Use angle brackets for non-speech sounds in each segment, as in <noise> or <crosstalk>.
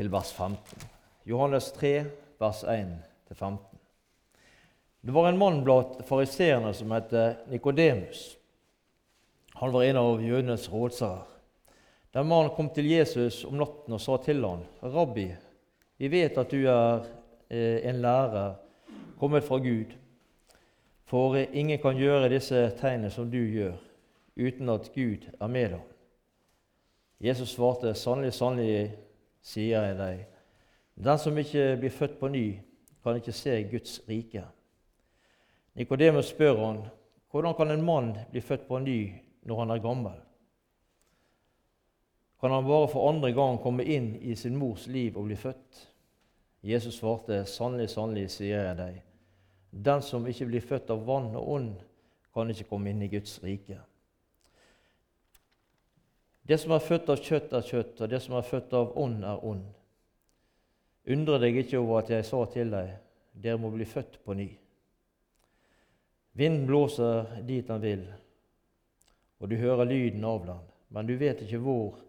til vers 15. Johannes 3, vers 1-15. Det var en mann blant fariseerne som het Nikodemus. Han var en av jødenes rådsherrer. Den mannen kom til Jesus om natten og sa til ham, 'Rabbi, vi vet at du er eh, en lærer kommet fra Gud.' For ingen kan gjøre disse tegnene som du gjør, uten at Gud er med ham. Jesus svarte, 'Sannelig, sannelig, sier jeg deg, den som ikke blir født på ny, kan ikke se Guds rike.' Nikodemus spør han, 'Hvordan kan en mann bli født på ny når han er gammel?' Kan han bare for andre gang komme inn i sin mors liv og bli født? Jesus svarte, 'Sannelig, sannelig, sier jeg deg.' Den som ikke blir født av vann og ånd, kan ikke komme inn i Guds rike. Det som er født av kjøtt, er kjøtt, og det som er født av ånd, er ånd. Undre deg ikke over at jeg sa til deg, dere må bli født på ny. Vinden blåser dit den vil, og du hører lyden av den, men du vet ikke hvor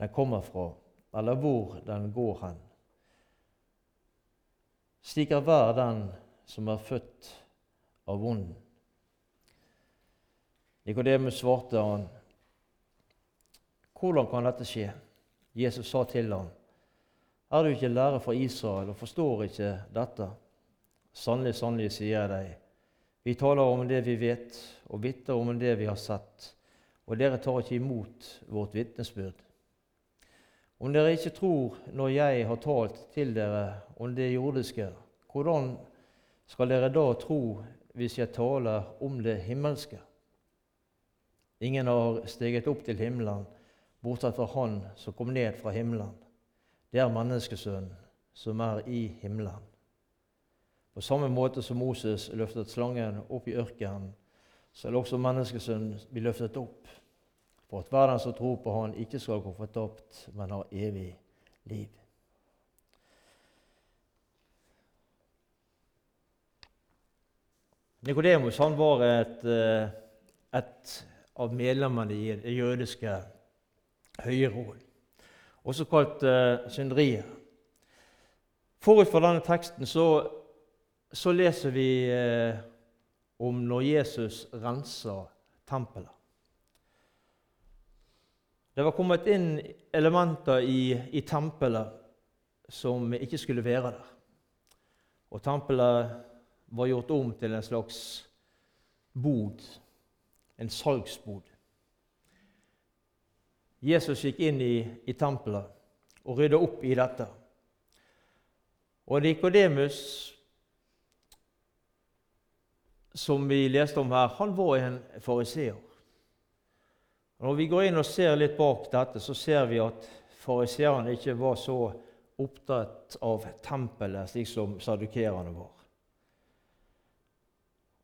den kommer fra, eller hvor den går hen. Slik er hver den som er født av ånden. Nikodemus svarte han, 'Hvordan kan dette skje?' Jesus sa til ham, 'Er du ikke lærer fra Israel og forstår ikke dette?' Sannelig, sannelig, sier jeg deg, vi taler om det vi vet, og vitner om det vi har sett, og dere tar ikke imot vårt vitnesbyrd. Om dere ikke tror når jeg har talt til dere om det jordiske, hvordan skal dere da tro hvis jeg taler om det himmelske? Ingen har steget opp til himmelen, bortsett fra Han som kom ned fra himmelen. Det er menneskesønnen som er i himmelen. På samme måte som Moses løftet slangen opp i ørkenen, er også menneskesønnen bli løftet opp, for at hver den som tror på Han, ikke skal gå fortapt, men har evig liv. Nikodemus var et, eh, et, av medlemmene i det jødiske høyråd, også kalt uh, synderiet. Forut for denne teksten så, så leser vi uh, om når Jesus renser tempelet. Det var kommet inn elementer i, i tempelet som ikke skulle være der. Og tempelet var gjort om til en slags bod, en salgsbod. Jesus gikk inn i, i tempelet og rydda opp i dette. Og Nikodemus, som vi leste om her, han var en fariseer. Når vi går inn og ser litt bak dette, så ser vi at fariseerne ikke var så opptatt av tempelet, slik som sadukerene var.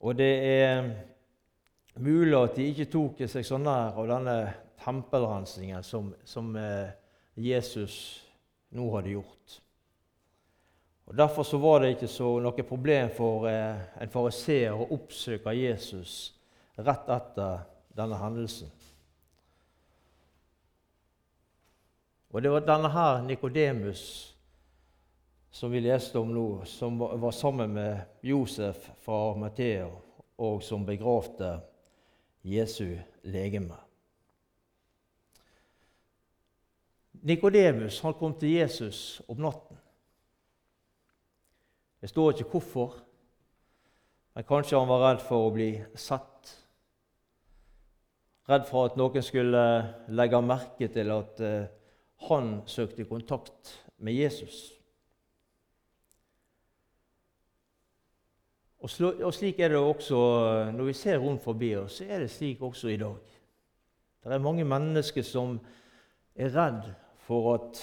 Og det er mulig at de ikke tok seg så nær av denne tempelrensingen som, som eh, Jesus nå hadde gjort. Og Derfor så var det ikke så noe problem for eh, en fariseer å oppsøke Jesus rett etter denne hendelsen. Og det var denne her Nikodemus som vi leste om nå, som var sammen med Josef fra Matheo, og som begravde Jesu legeme. Nikodemus kom til Jesus om natten. Det står ikke hvorfor, men kanskje han var redd for å bli sett. Redd for at noen skulle legge merke til at eh, han søkte kontakt med Jesus. Og, slik er det også når vi ser rundt forbi oss, så er det slik også i dag. Det er mange mennesker som er redd for at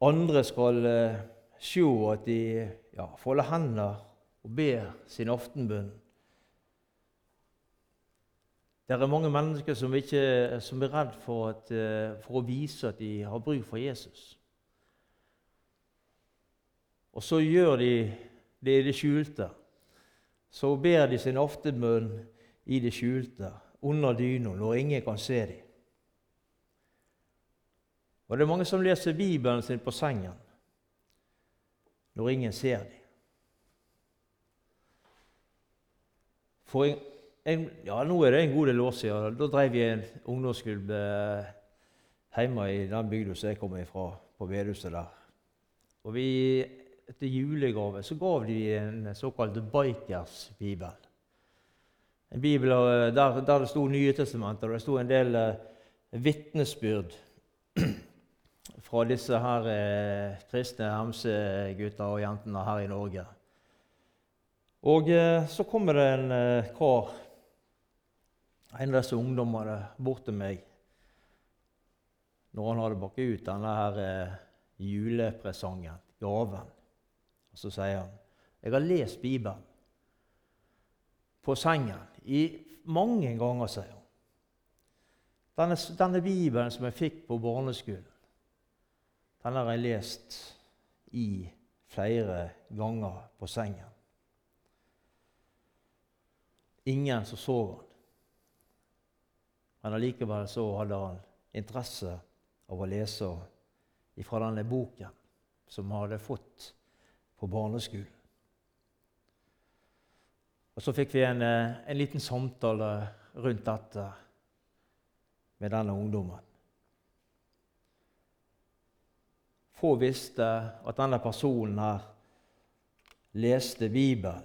andre skal uh, se at de ja, folder hender og ber sin aftenbønn. Det er mange mennesker som, ikke, som er redd for, at, uh, for å vise at de har bruk for Jesus. Og så gjør de det i det skjulte. Så ber de sin aftenbønn i det skjulte, under dyna, når ingen kan se dem. Og det er mange som leser Bibelen sin på sengen når ingen ser dem. For en, en, ja, nå er det en god del år siden. Da drev vi en ungdomsklubb eh, hjemme i den bygda jeg kommer fra, på Vedhuset der. Og vi, etter julegave så gav de en såkalt Bikers-bibel. En bibel eh, der, der det sto Nye testamentet, og det sto en del eh, vitnesbyrd fra disse her eh, kristne hemsegutta og jentene her i Norge. Og eh, så kommer det en eh, kar, en av disse ungdommene, bort til meg når han hadde bakket ut denne her eh, julepresangen, gaven. Og så sier han jeg har lest Bibelen på sengen i mange ganger, sier han. Denne, denne Bibelen som jeg fikk på barneskolen, den har jeg lest i flere ganger på sengen. Ingen som så han. Men allikevel så hadde han interesse av å lese ifra denne boken som han hadde fått på barneskolen. Og Så fikk vi en, eh, en liten samtale rundt dette med denne ungdommen. Få visste at denne personen her leste Bibelen,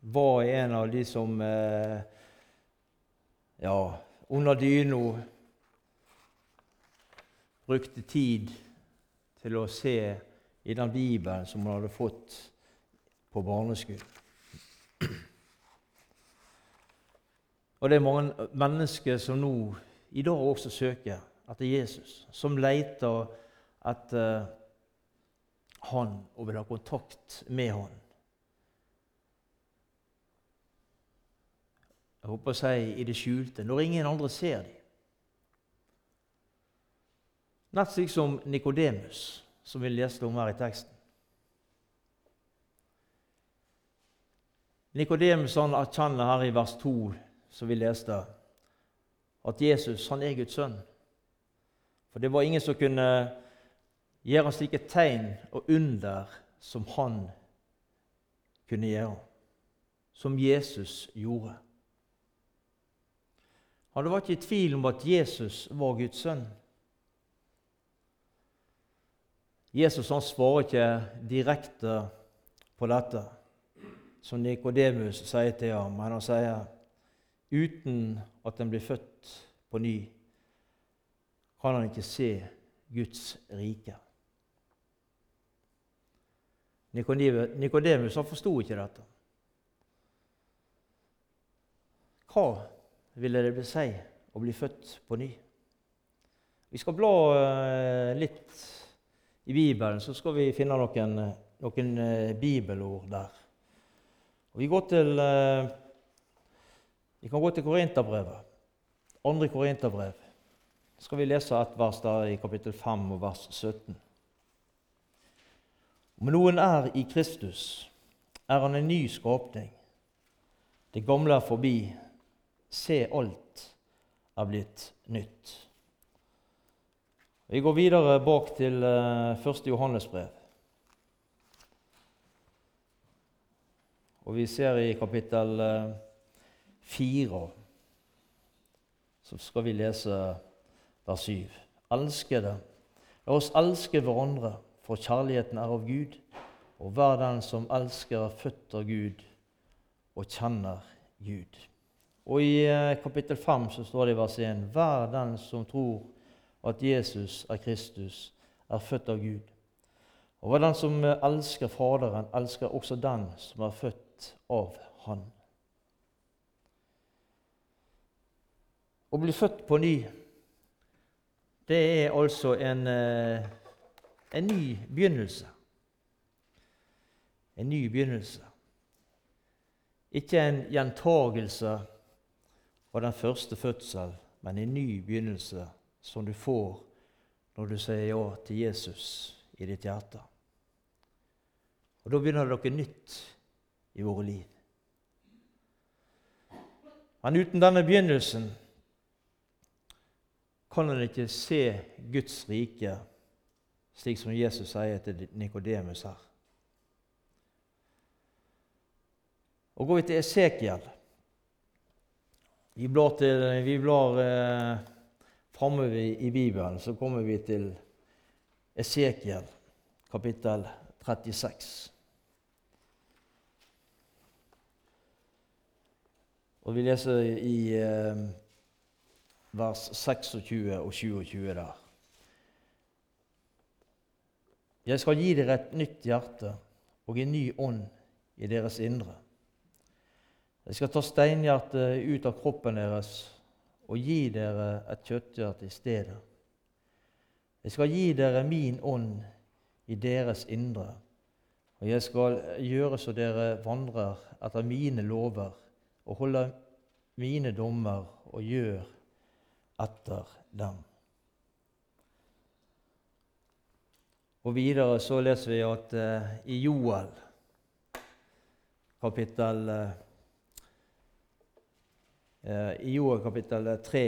var en av de som eh, ja, under dyna brukte tid til å se i den Bibelen som hun hadde fått på barneskolen. Og det er mange mennesker som nå i dag også søker etter Jesus, som leter etter han og vil ha kontakt med han. Jeg håper å si i det skjulte, når ingen andre ser dem. Nett slik som Nikodemus, som vi leste om her i teksten. Nikodemus erkjenner her i vers 2, som vi leste, at Jesus han er Guds sønn. For det var ingen som kunne gjøre slike tegn og under som han kunne gjøre, som Jesus gjorde. Han var ikke i tvil om at Jesus var Guds sønn. Jesus han svarer ikke direkte på dette, som Nikodemus sier til ham, men han sier uten at en blir født på ny, kan han ikke se Guds rike. Nikodemus forsto ikke dette. Hva ville det si å bli født på ny? Vi skal bla eh, litt i Bibelen, så skal vi finne noen, noen eh, bibelord der. Og vi, til, eh, vi kan gå til Korinterbrevet. Andre Korinterbrev. Så skal vi lese et vers der i kapittel 5 og vers 17. Om noen er i Kristus, er han en ny skapning. Det gamle er forbi. Se, alt er blitt nytt. Vi går videre bak til 1. Eh, Johannes brev. Og vi ser i kapittel 4 eh, så skal vi lese vers 7. Elskede, la oss elske hverandre for kjærligheten er av Gud, og hver den som elsker, er født av Gud og kjenner Gud. Og I eh, kapittel 5 så står det i vers 1.: Hver den som tror at Jesus er Kristus, er født av Gud. Og hver den som elsker Faderen, elsker også den som er født av Han. Å bli født på ny, det er altså en eh, en ny begynnelse. En ny begynnelse. Ikke en gjentagelse av den første fødsel, men en ny begynnelse som du får når du sier ja til Jesus i ditt hjerte. Og Da begynner det noe nytt i våre liv. Men uten denne begynnelsen kan en ikke se Guds rike slik som Jesus sier til Nikodemus her. Og går vi til Esekiel Vi blar, til, vi blar eh, framover i Bibelen, så kommer vi til Esekiel kapittel 36. Og Vi leser i eh, vers 26 og 27 der. Jeg skal gi dere et nytt hjerte og en ny ånd i deres indre. Jeg skal ta steinhjertet ut av kroppen deres og gi dere et kjøtthjerte i stedet. Jeg skal gi dere min ånd i deres indre, og jeg skal gjøre så dere vandrer etter mine lover og holder mine dommer og gjør etter dem. Og Videre så leser vi at uh, i Joel kapittel uh, Eh, i Joel kapittel 3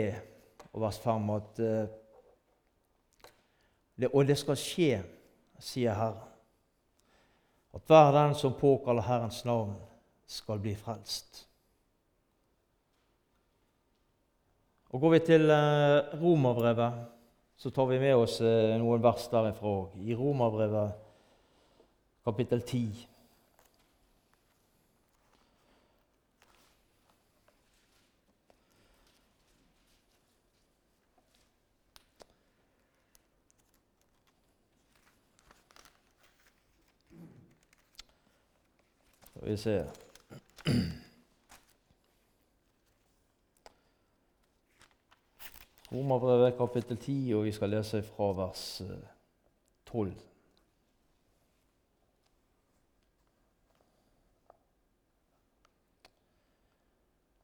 og vers 5 at eh, det, Og det skal skje, sier Herren, at hver den som påkaller Herrens navn, skal bli frelst. Og Går vi til eh, Romerbrevet, så tar vi med oss noen vers derifra òg. I Romerbrevet kapittel 10. Skal vi se Romerbrevet kapittel 10, og vi skal lese fra vers 12. Eh,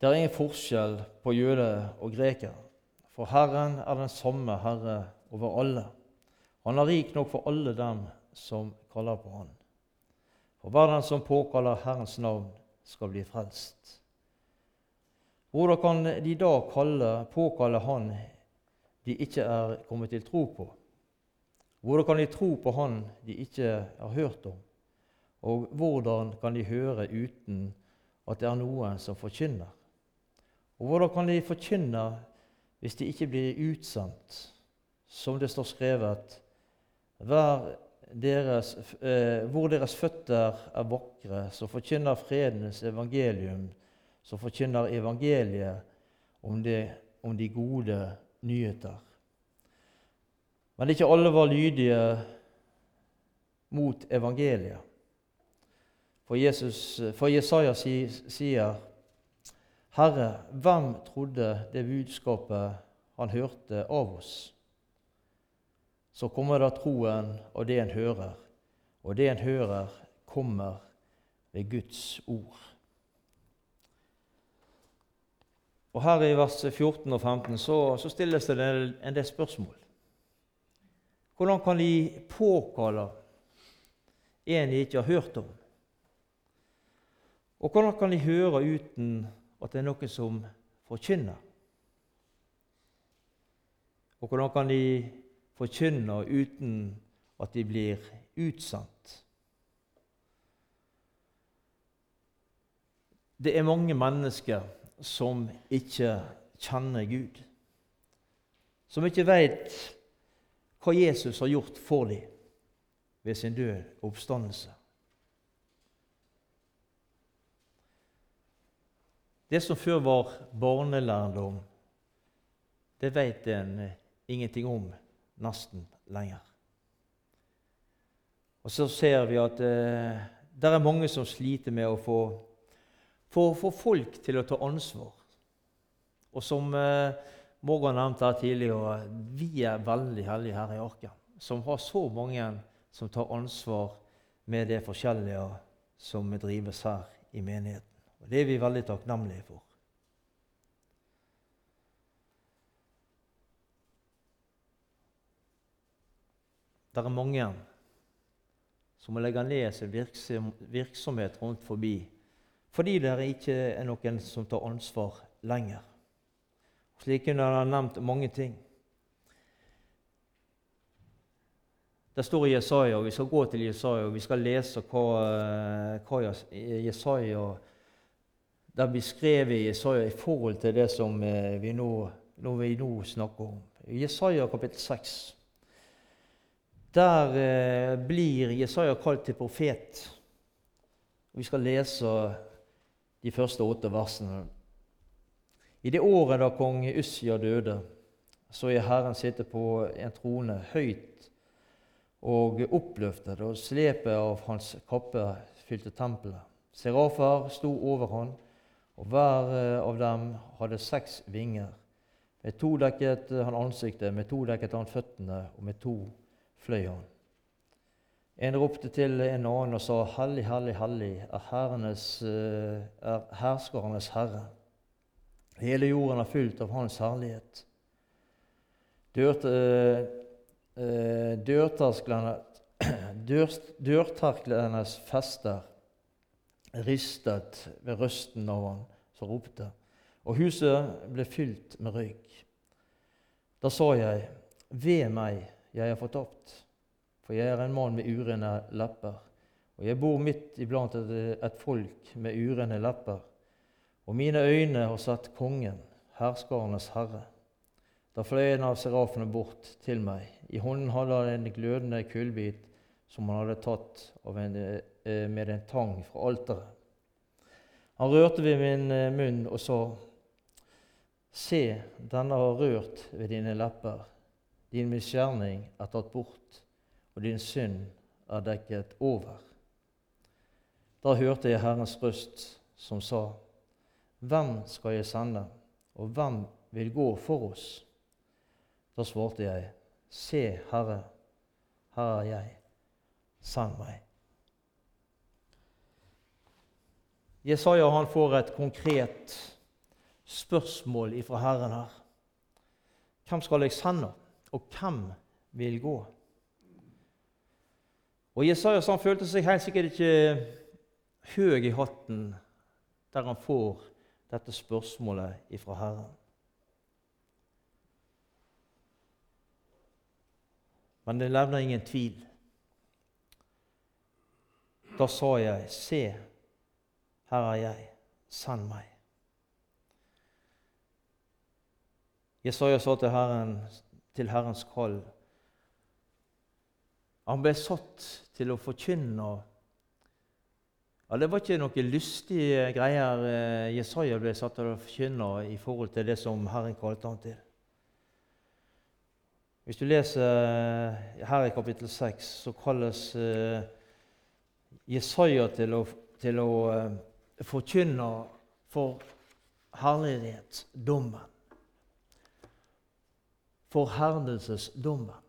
det er ingen forskjell på jøde og greker, for Herren er den samme Herre over alle. Han er rik nok for alle dem som kaller på Han. For hver den som påkaller Herrens navn, skal bli frelst. Hvordan kan de da kalle, påkalle Han de ikke er kommet til tro på? Hvordan kan de tro på Han de ikke har hørt om? Og hvordan kan de høre uten at det er noen som forkynner? Og hvordan kan de forkynne hvis de ikke blir utsendt, som det står skrevet? Deres, eh, hvor deres føtter er vakre, som forkynner fredens evangelium, som forkynner evangeliet om, det, om de gode nyheter. Men ikke alle var lydige mot evangeliet. For, Jesus, for Jesaja sier, 'Herre, hvem trodde det budskapet han hørte av oss?' så kommer da troen og det en hører. Og det en hører, kommer ved Guds ord. Og Her i vers 14 og 15 så, så stilles det en del spørsmål. Hvordan kan de påkalle en de ikke har hørt om? Og hvordan kan de høre uten at det er noen som forkynner? Og hvordan kan de forkynne uten at de blir utsendt? Det er mange mennesker som ikke kjenner Gud, som ikke veit hva Jesus har gjort for dem ved sin død og oppstandelse. Det som før var barnelærdom, det veit en ingenting om nesten lenger. Og så ser vi at eh, det er mange som sliter med å få, få, få, folk til å ta ansvar. Og som eh, Morgan nevnte her tidligere, vi er veldig heldige her i Arken som har så mange som tar ansvar med det forskjellige som drives her i menigheten. Og Det er vi veldig takknemlige for. Det er mange som må legge ned sin virksomhet rundt forbi fordi det ikke er noen som tar ansvar lenger. Slik kunne han ha nevnt mange ting. Det står i Jesaja, og vi skal gå til Jesaja og vi skal lese hva, eh, hva Jesaja det blir skrevet i Jesaja i forhold til det som eh, vi nå, vi nå snakker om. Jesaja kapittel 6. Der eh, blir Jesaja kalt til profet. Vi skal lese de første åtte versene. I det året da kong Ussia døde, så er Herren sitte på en trone høyt og oppløftet, og slepet av hans kappe fylte tempelet. Serafer sto over han, og hver eh, av dem hadde seks vinger. Med to dekket han ansiktet, med to dekket han føttene, og med to fløy han. En ropte til en annen og sa, Halli, halli, halli, er, herrenes, eh, er herskernes herre. Hele jorden er fylt av Hans herlighet. Dørterklenes <clears throat> fester ristet ved røsten av han som ropte, og huset ble fylt med røyk. Da sa jeg, ved meg, jeg er fortapt, for jeg er en mann med urene lepper, og jeg bor midt iblant et, folk med urene lepper, og mine øyne har sett Kongen, herskarenes herre. Da fløy en av serafene bort til meg. I hånden hadde han en glødende kullbit som han hadde tatt en, eh, med en tang fra alteret. Han rørte ved min eh, munn og sa, Se, denne har rørt ved dine lepper. Din misgjerning er tatt bort, og din synd er dekket over. Da hørte jeg Herrens røst som sa, Hvem skal jeg sende, og hvem vil gå for oss? Da svarte jeg, Se, Herre, her er jeg, send meg. Jesaja han får et konkret spørsmål ifra Herren her. Hvem skal jeg sende, og hvem vil gå? Og Jesaja han følte seg helt sikkert ikke høy i hatten der han får dette spørsmålet ifra Herren. Men det levner ingen tvil. Da sa jeg, Se, her er jeg, send meg. Jesaja sa til, Herren, til Herrens kall Han ble satt til å forkynne. Ja, Det var ikke noen lystige greier eh, Jesaja ble satt til å forkynne i forhold til det som Herren kalte ham til. Hvis du leser eh, her i kapittel 6, så kalles eh, Jesaja til å, til å forkynne for herlighetsdommen. Forherdelsesdommen.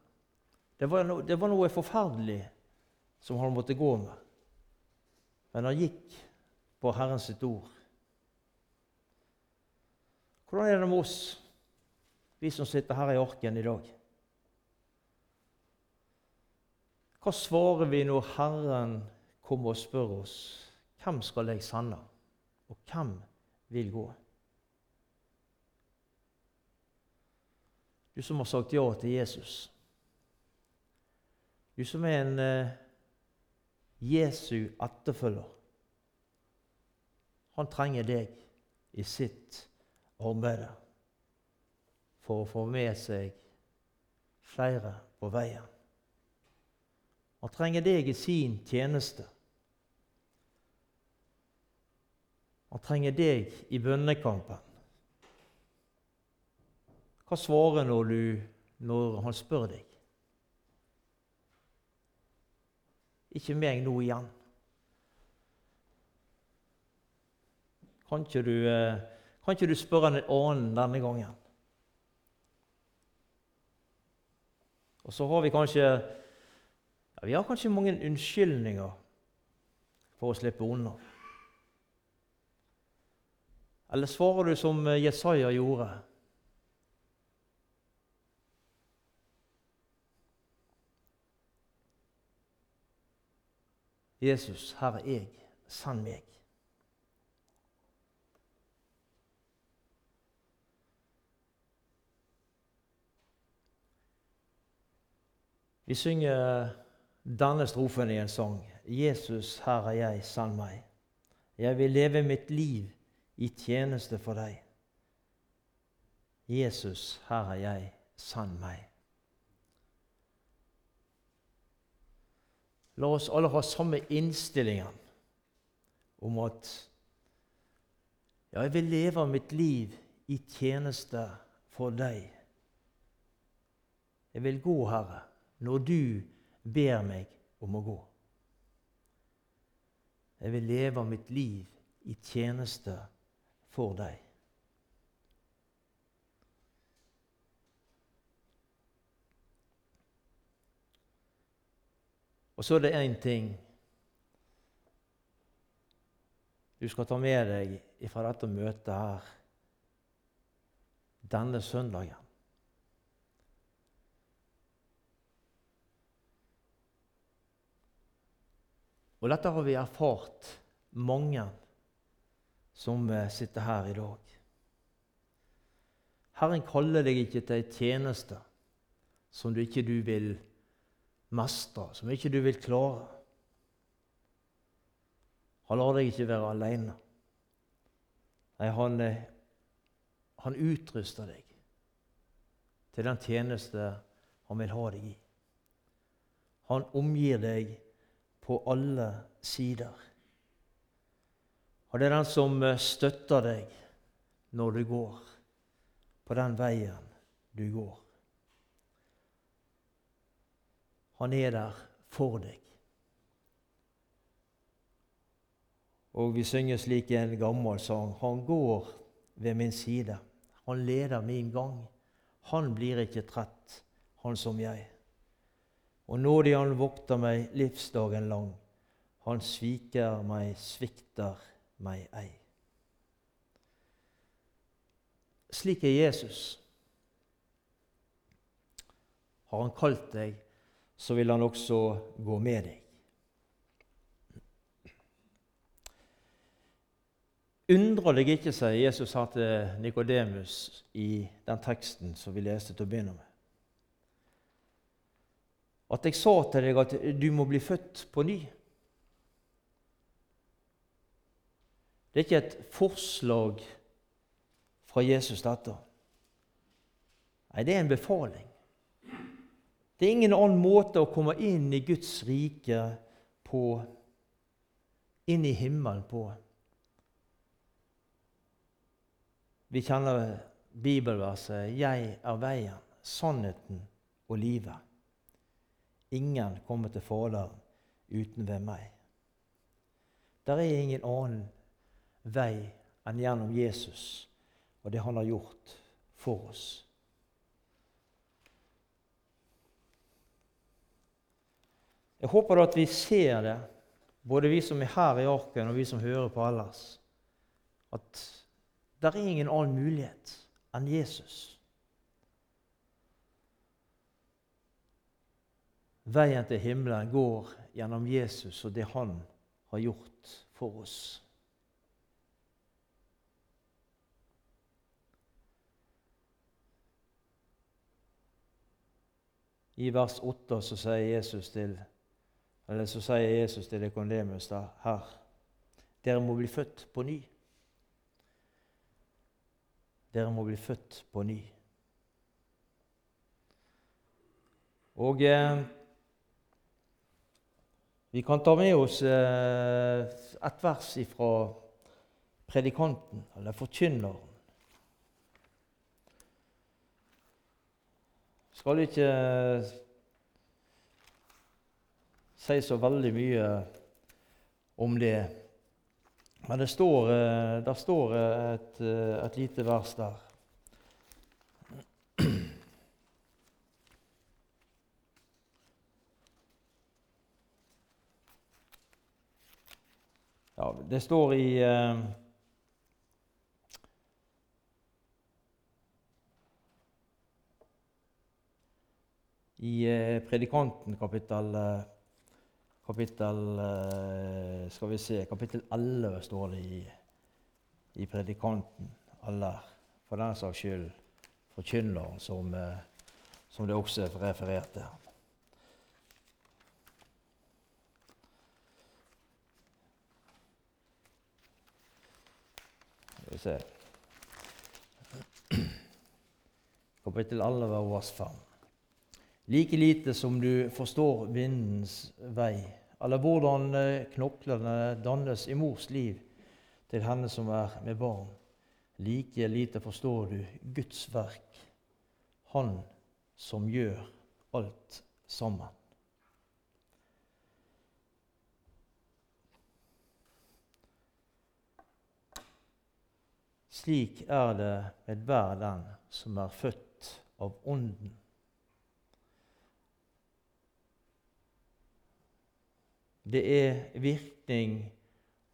Det, var noe, det var noe forferdelig som han måtte gå med. Men han gikk på Herrens sitt ord. Hvordan er det med oss, vi som sitter her i arken i dag? Hva svarer vi når Herren kommer og spør oss hvem skal jeg sende, og hvem vil gå? Du som har sagt ja til Jesus. Du som er en eh, Jesu etterfølger. Han trenger deg i sitt arbeid for å få med seg flere på veien. Han trenger deg i sin tjeneste. Han trenger deg i bønnekampen. Hva svarer når, du, når han spør deg? Ikke meg nå igjen. Kan ikke du, eh, kan ikke du spørre en annen denne gangen? Og så har vi kanskje vi har kanskje mange unnskyldninger for å slippe unna. Eller svarer du som Jesaja gjorde? Jesus, her er jeg, send meg. Vi synger denne strofen i en sang. Jesus, her er jeg, sann meg. Jeg vil leve mitt liv i tjeneste for deg. Jesus, her er jeg, sann meg. La oss alle ha samme innstillingen om at ja, jeg vil leve mitt liv i tjeneste for deg. Jeg vil gå, Herre, når du ber meg om å gå. Jeg vil leve mitt liv i tjeneste for deg. Og så er det én ting du skal ta med deg fra dette møtet her denne søndagen. Og dette har vi erfart, mange som eh, sitter her i dag. Herren kaller deg ikke til ei tjeneste som du ikke du vil mestre, som ikke du vil klare. Han lar deg ikke være alene. Nei, han, eh, han utruster deg til den tjeneste han vil ha deg i. Han omgir deg på alle sider. Og det er den som eh, støtter deg når du går på den veien du går. Han er der for deg. Og vi synger slik en gammel sang Han går ved min side. Han leder min gang. Han blir ikke trett, han som jeg. Og nådig han vokter meg livsdagen lang. Han sviker meg, svikter meg ei. Slik er Jesus. Har han kalt deg, så vil han også gå med deg. Undrer deg ikke, sier Jesus sa til Nikodemus i den teksten som vi leste til å begynne med. At jeg sa til deg at du må bli født på ny. Det er ikke et forslag fra Jesus, dette. Nei, det er en befaling. Det er ingen annen måte å komme inn i Guds rike på, inn i himmelen på, Vi kjenner bibelverset 'Jeg er veien, sannheten og livet'. Ingen kommer til Faderen uten ved meg. Der er ingen annen vei enn gjennom Jesus og det han har gjort for oss. Jeg håper at vi ser det, både vi som er her i arken og vi som hører på ellers, at det er ingen annen mulighet enn Jesus. Veien til himmelen går gjennom Jesus og det han har gjort for oss. I vers 8 så sier Jesus til eller så sier Jesus til Dekondemus da, her dere må bli født på ny. Dere må bli født på ny. Og eh, vi kan ta med oss eh, et vers fra predikanten, eller forkynneren. Skal ikke eh, si så veldig mye om det. Men det står, eh, der står eh, et, eh, et lite vers der. <clears throat> Ja, det står i I Predikanten kapittel Kapittel eh, Skal vi se Kapittel 11 står det i, i Predikanten. Eller for den saks skyld Forkynneren, som, eh, som det også er referert til. Kapittel 11, vers 5. Like lite som du forstår vindens vei, eller hvordan eh, knoklene dannes i mors liv til henne som er med barn, like lite forstår du Guds verk, Han som gjør alt sammen. Slik er det med hver den som er født av Ånden. Det er virkning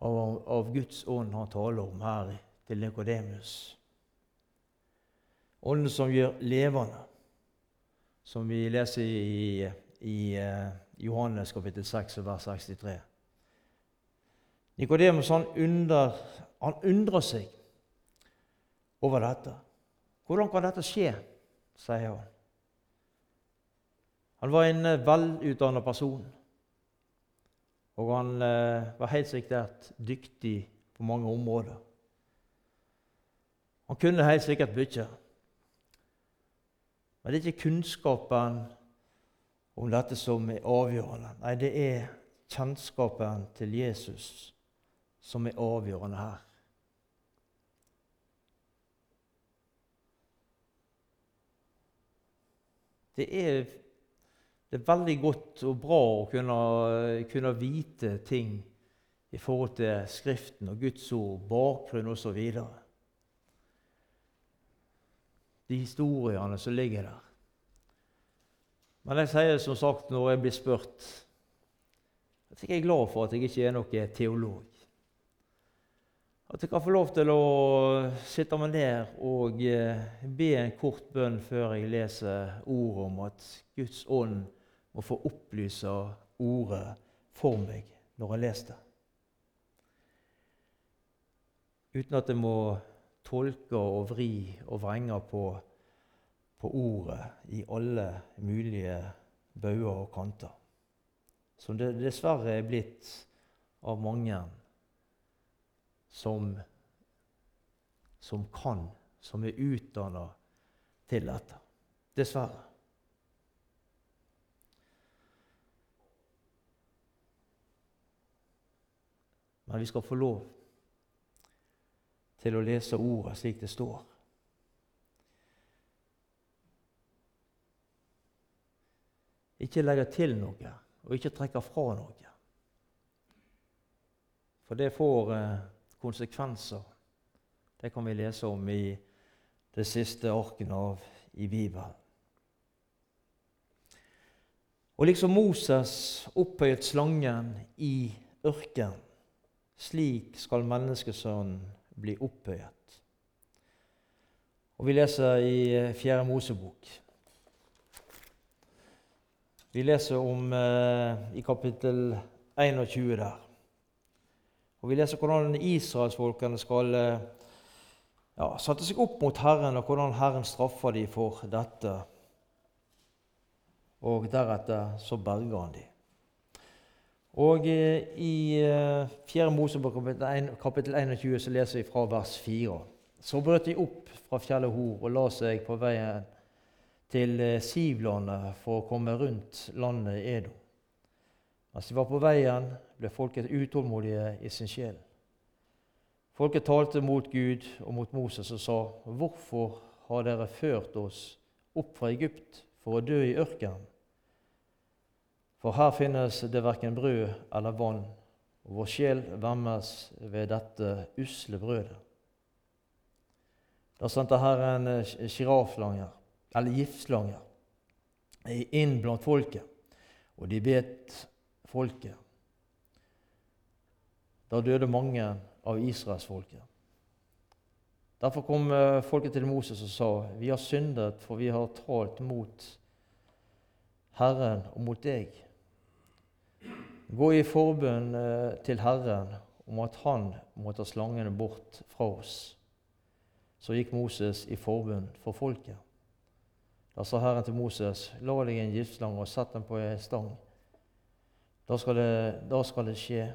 av, av Guds ånd han taler om her til Nikodemus. Ånden som gjør levende, som vi leser i, i uh, Johannes kapittel 6, vers 63. Nikodemus han, han undrer seg over dette. Hvordan kan dette skje? sier han. Han var en eh, velutdannet person, og han eh, var helt sikkert dyktig på mange områder. Han kunne helt sikkert mye. Men det er ikke kunnskapen om dette som er avgjørende. Nei, det er kjennskapen til Jesus som er avgjørende her. Det er, det er, veldig godt og bra å kunne, kunne, vite ting i forhold til Skriften og Guds ord, bakgrunn osv. De historiene som ligger der. Men jeg sier som sagt når jeg blir spurt at jeg er glad for at jeg ikke er noen teolog. At jeg kan få lov til å sitte meg ned og eh, be en kort bønn før jeg leser ordet om at Guds ånd må få opplyse ordet for meg når jeg leser det. Uten at jeg må tolke og vri og vrenge på, på ordet i alle mulige bauger og kanter. Som det dessverre er blitt av mange som, som kan, som er utdanna til dette. Dessverre. Men vi skal få lov til å lese ordet slik det står. Ikke legge til noe og ikke trekke fra noe. For det får eh, konsekvenser. Det kan vi lese om i det siste arken av i Bibelen. Og liksom Moses opphøyet slangen i ørken, slik skal menneskesønnen bli opphøyet. Og Vi leser i Fjerde Mosebok. Vi leser om eh, i kapittel 21 der. Og Vi leser hvordan israelsfolkene skal eh, ja, satte seg opp mot Herren, og hvordan Herren straffer dem for dette. Og deretter så berger han dem. Og eh, I 4. Eh, Mosebok kapittel 21 så leser vi fra vers 4. Så brøt de opp fra fjellet Hor og la seg på veien til Sivlandet for å komme rundt landet Edom. Mens de var på veien, ble folket utålmodige i sin sjel. Folket talte mot Gud og mot Moses og sa, 'Hvorfor har dere ført oss opp fra Egypt for å dø i ørkenen?' For her finnes det verken brød eller vann, og vår sjel vemmes ved dette usle brødet. Da sendte Herren sjirafslanger, eller giftslanger, inn blant folket, og de bet folket. Da døde mange av israelsfolket. Derfor kom eh, folket til Moses og sa, 'Vi har syndet, for vi har talt mot Herren og mot deg.' Gå i forbønn eh, til Herren om at Han må ta slangene bort fra oss. Så gikk Moses i forbønn for folket. Da sa Herren til Moses, 'La deg en giftslange og sett den på ei stang.' Da skal, det, da skal det skje.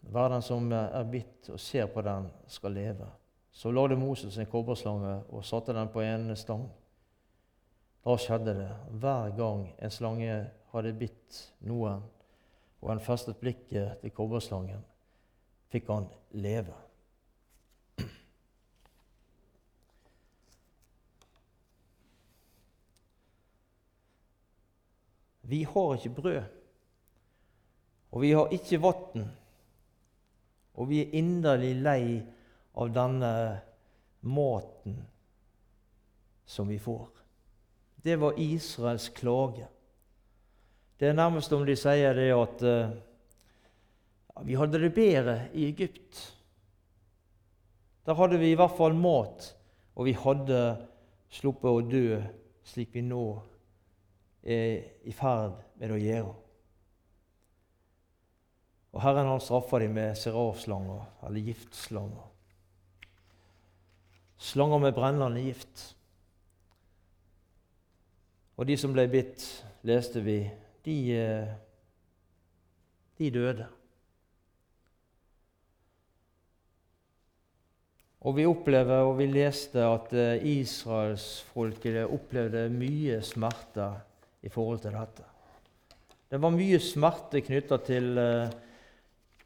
Hver den som er bitt og ser på den, skal leve. Så lagde Moses en kobberslange og satte den på en stang. Da skjedde det. Hver gang en slange hadde bitt noen, og han festet blikket til kobberslangen, fikk han leve. Vi har ikke brød, og vi har ikke vann. Og vi er inderlig lei av denne maten som vi får. Det var Israels klage. Det er nærmest om de sier det at ja, vi hadde det bedre i Egypt. Der hadde vi i hvert fall mat, og vi hadde sluppet å dø slik vi nå er i ferd med å gjøre. Og Herren han straffa dem med serafslanger, eller giftslanger. Slanger med brennende gift. Og de som ble bitt, leste vi, de, eh, de døde. Og vi opplever, og vi leste at eh, israelsfolket opplevde mye smerte i forhold til dette. Det var mye smerte knytta til uh,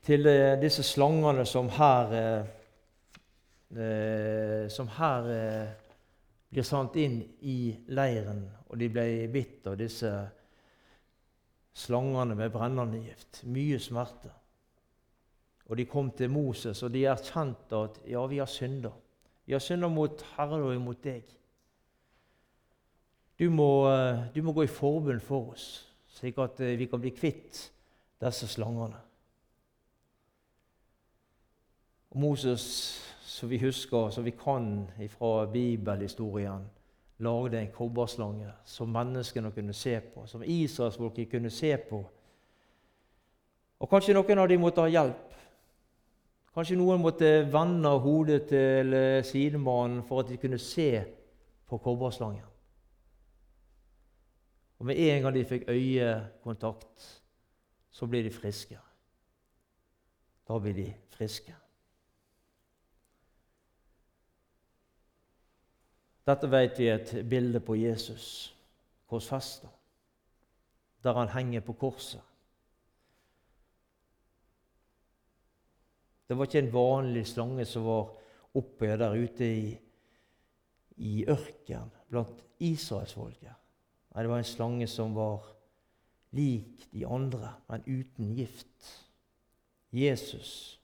til eh, disse slangene som her, eh, eh, som her blir sendt inn i leiren, og de ble bitt av disse slangene med brennende gift. Mye smerte. Og de kom til Moses, og de erkjente at ja, vi har synda. Vi har synda mot Herren og mot deg. Du må, du må gå i forbund for oss, slik at vi kan bli kvitt disse slangene. Og Moses, som vi husker, som vi kan fra bibelhistorien, lagde en kobberslange som menneskene kunne se på, som israelsfolket kunne se på. Og Kanskje noen av dem måtte ha hjelp. Kanskje noen måtte vende hodet til sidemannen for at de kunne se på kobberslangen. Og Med en gang de fikk øyekontakt, så blir de friske. Da blir de friske. Dette vet vi er et bilde på Jesus korsfesta, der han henger på korset. Det var ikke en vanlig slange som var oppe der ute i, i ørkenen blant israelsfolket. Nei, det var en slange som var lik de andre, men uten gift. Jesus,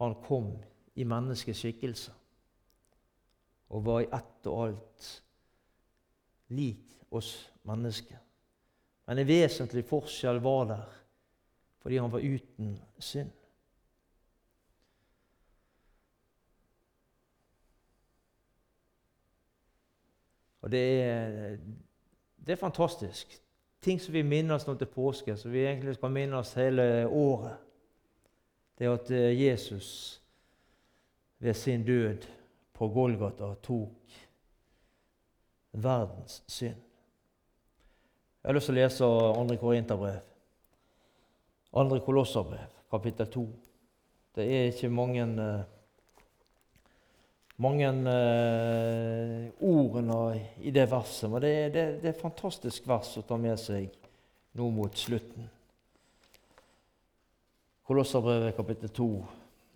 han kom i menneskeskikkelse og var i ett og alt lik oss mennesker. Men en vesentlig forskjell var der fordi han var uten synd. Og det er, det er fantastisk. Ting som vi minnes nå til påske, som vi egentlig skal minnes hele året. Det er at eh, Jesus ved sin død på Golgata tok verdens synd. Jeg har lyst til å lese 2. Korinterbrev, 2. Kolosserbrev, kapittel 2. Det er ikke mange, eh, mange uh, ordene i det verset, men det er, det er et fantastisk vers å ta med seg nå mot slutten. Kolosserbrevet kapittel 2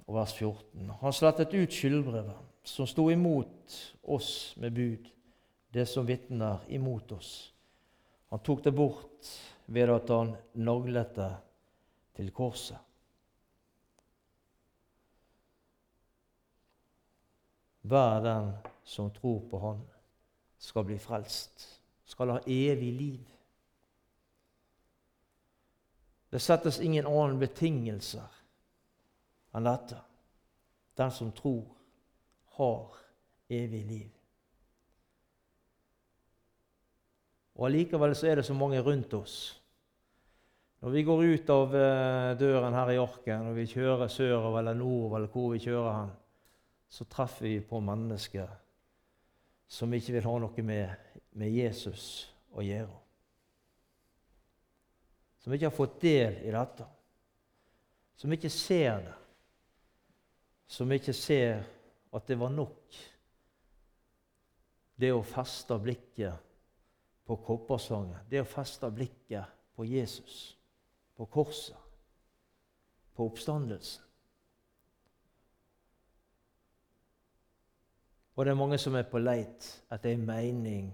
og vers 14. Han slettet ut skyldbrevet som sto imot oss med bud, det som vitner imot oss. Han tok det bort ved at han naglet det til korset. Hver den som tror på Han, skal bli frelst, skal ha evig liv. Det settes ingen annen betingelser enn dette. Den som tror, har evig liv. Og Allikevel så er det så mange rundt oss. Når vi går ut av eh, døren her i Orken, og vi kjører sørover eller nordover, eller hvor vi kjører hen, så treffer vi på mennesker som ikke vil ha noe med, med Jesus å gjøre. Som ikke har fått del i dette. Som ikke ser det. Som ikke ser at det var nok det å feste blikket på koppersangen, det å feste blikket på Jesus, på korset, på oppstandelsen. Og det er mange som er på leit etter en mening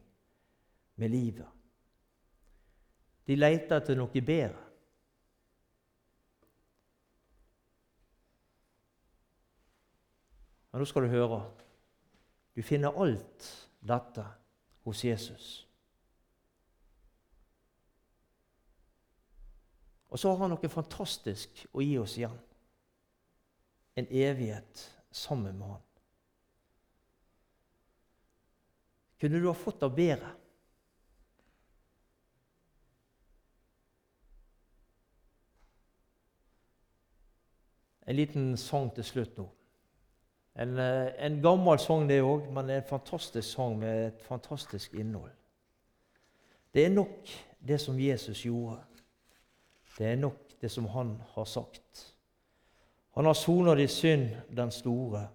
med livet. De leter etter noe bedre. Men nå skal du høre. Du finner alt dette hos Jesus. Og så har han noe fantastisk å gi oss igjen. En evighet sammen med han. Kunne du ha fått det bedre? En liten sang til slutt nå. En, eh, en gammel sang, det òg, men en fantastisk sang med et fantastisk innhold. Det er nok det som Jesus gjorde. Det er nok det som han har sagt. Han har sona di synd, den store,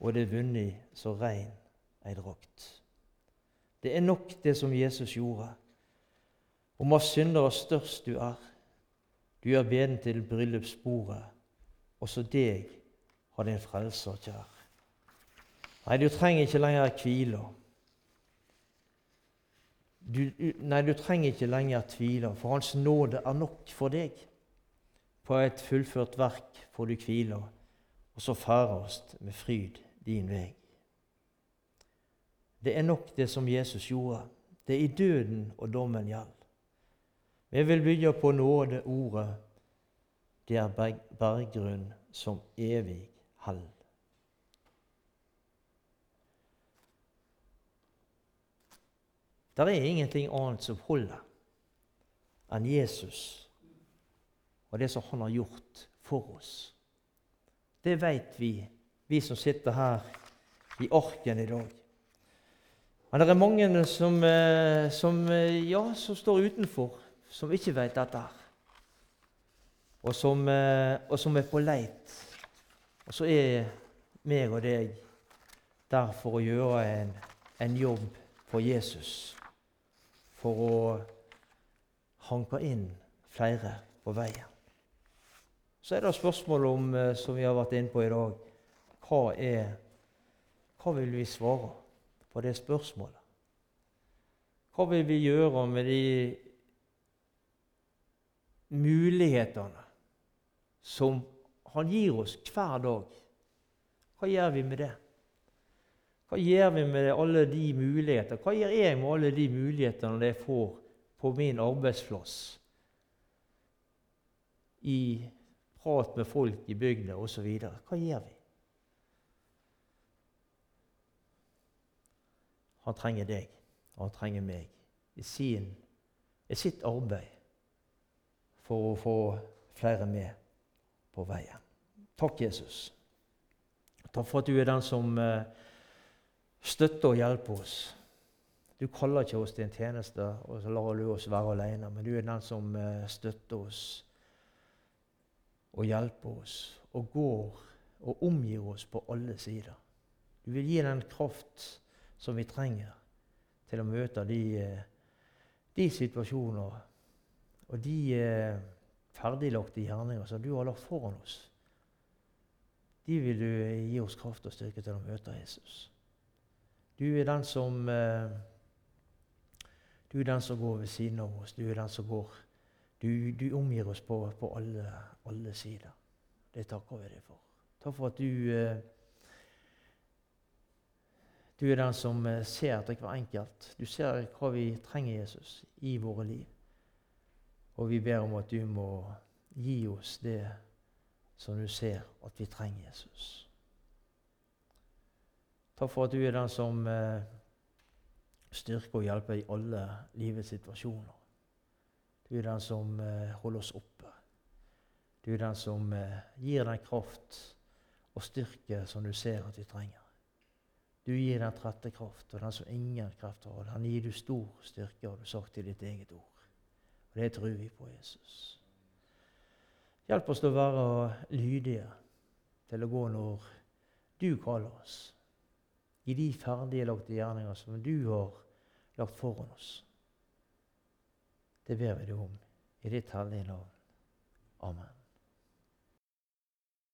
og det er vunnet så rein ei drakt. Det er nok det som Jesus gjorde. Om av syndere størst du er. Du er beden til bryllupsbordet. Også deg har din frelser kjær. Nei, du trenger ikke lenger hvile. Du, nei, du trenger ikke lenger tvile, for Hans nåde er nok for deg. På et fullført verk får du hvile, og så ferdast med fryd din vei. Det er nok det som Jesus gjorde. Det er i døden og dommen gjelder. Vi vil bygge på nåde ordet. Det er berggrunn som evig hall. Det er ingenting annet som holder enn Jesus og det som han har gjort for oss. Det vet vi, vi som sitter her i arken i dag. Men det er mange som, eh, som, eh, ja, som står utenfor, som ikke vet dette. Og som, eh, og som er på leit og så er meg og deg der for å gjøre en, en jobb for Jesus. For å hanke inn flere på veien. Så er det spørsmålet om, eh, som vi har vært inne på i dag, hva, er, hva vil vi svare på det spørsmålet? Hva vil vi gjøre med de mulighetene som han gir oss hver dag. Hva gjør vi med det? Hva gjør vi med alle de muligheter? Hva gjør jeg med alle de mulighetene jeg får på min arbeidsplass? I prat med folk i bygda osv. Hva gjør vi? Han trenger deg, og han trenger meg i, sin, i sitt arbeid for å få flere med på veien. Takk, Jesus. Takk for at du er den som eh, støtter og hjelper oss. Du kaller ikke oss til en tjeneste, og så lar du oss være alene, men du er den som eh, støtter oss og hjelper oss og går og omgir oss på alle sider. Du vil gi den kraft som vi trenger til å møte de, eh, de situasjoner og de ferdiglagte gjerninger som du har lagt foran oss de vil du gi oss kraft og styrke til å møte Jesus. Du er den som eh, Du er den som går ved siden av oss. Du er den som går Du, du omgir oss på, på alle, alle, sider. Det takker vi deg for. Takk for at du eh, Du er den som eh, ser etter hver enkelt. Du ser hva vi trenger, Jesus, i våre liv. Og vi ber om at du må gi oss det som du ser at vi trenger Jesus. Takk for at du er den som eh, styrker og hjelper i alle livets situasjoner. Du er den som eh, holder oss oppe. Du er den som eh, gir den kraft og styrke som du ser at vi trenger. Du gir den trette kraft, og den som ingen kreft har, den gir du stor styrke, har du sagt i ditt eget ord. Og Det tror vi på Jesus. Hjelp oss til å være lydige, til å gå når du kaller oss. I de ferdige lagte gjerninger som du har lagt foran oss. Det ber vi deg om i ditt hellige navn. Amen.